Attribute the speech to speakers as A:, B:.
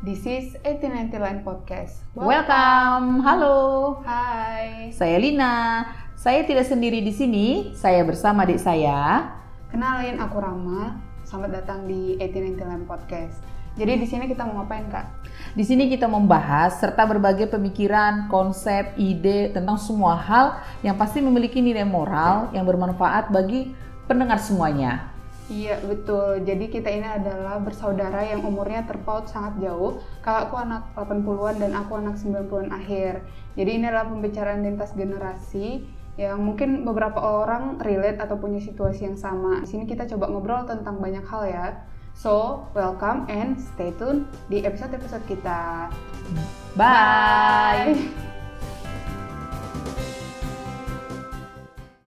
A: This is 1899 Podcast.
B: Welcome, halo.
A: Hai.
B: Saya Lina. Saya tidak sendiri di sini. Saya bersama adik saya.
A: Kenalin aku Rama. Selamat datang di 1899 Podcast. Jadi di sini kita mau ngapain kak?
B: Di sini kita membahas serta berbagai pemikiran, konsep, ide tentang semua hal yang pasti memiliki nilai moral yang bermanfaat bagi pendengar semuanya.
A: Iya betul. Jadi kita ini adalah bersaudara yang umurnya terpaut sangat jauh. Kakakku anak 80-an dan aku anak 90-an akhir. Jadi ini adalah pembicaraan lintas generasi yang mungkin beberapa orang relate atau punya situasi yang sama. Di sini kita coba ngobrol tentang banyak hal ya. So, welcome and stay tune di episode-episode kita.
B: Bye.
A: Bye.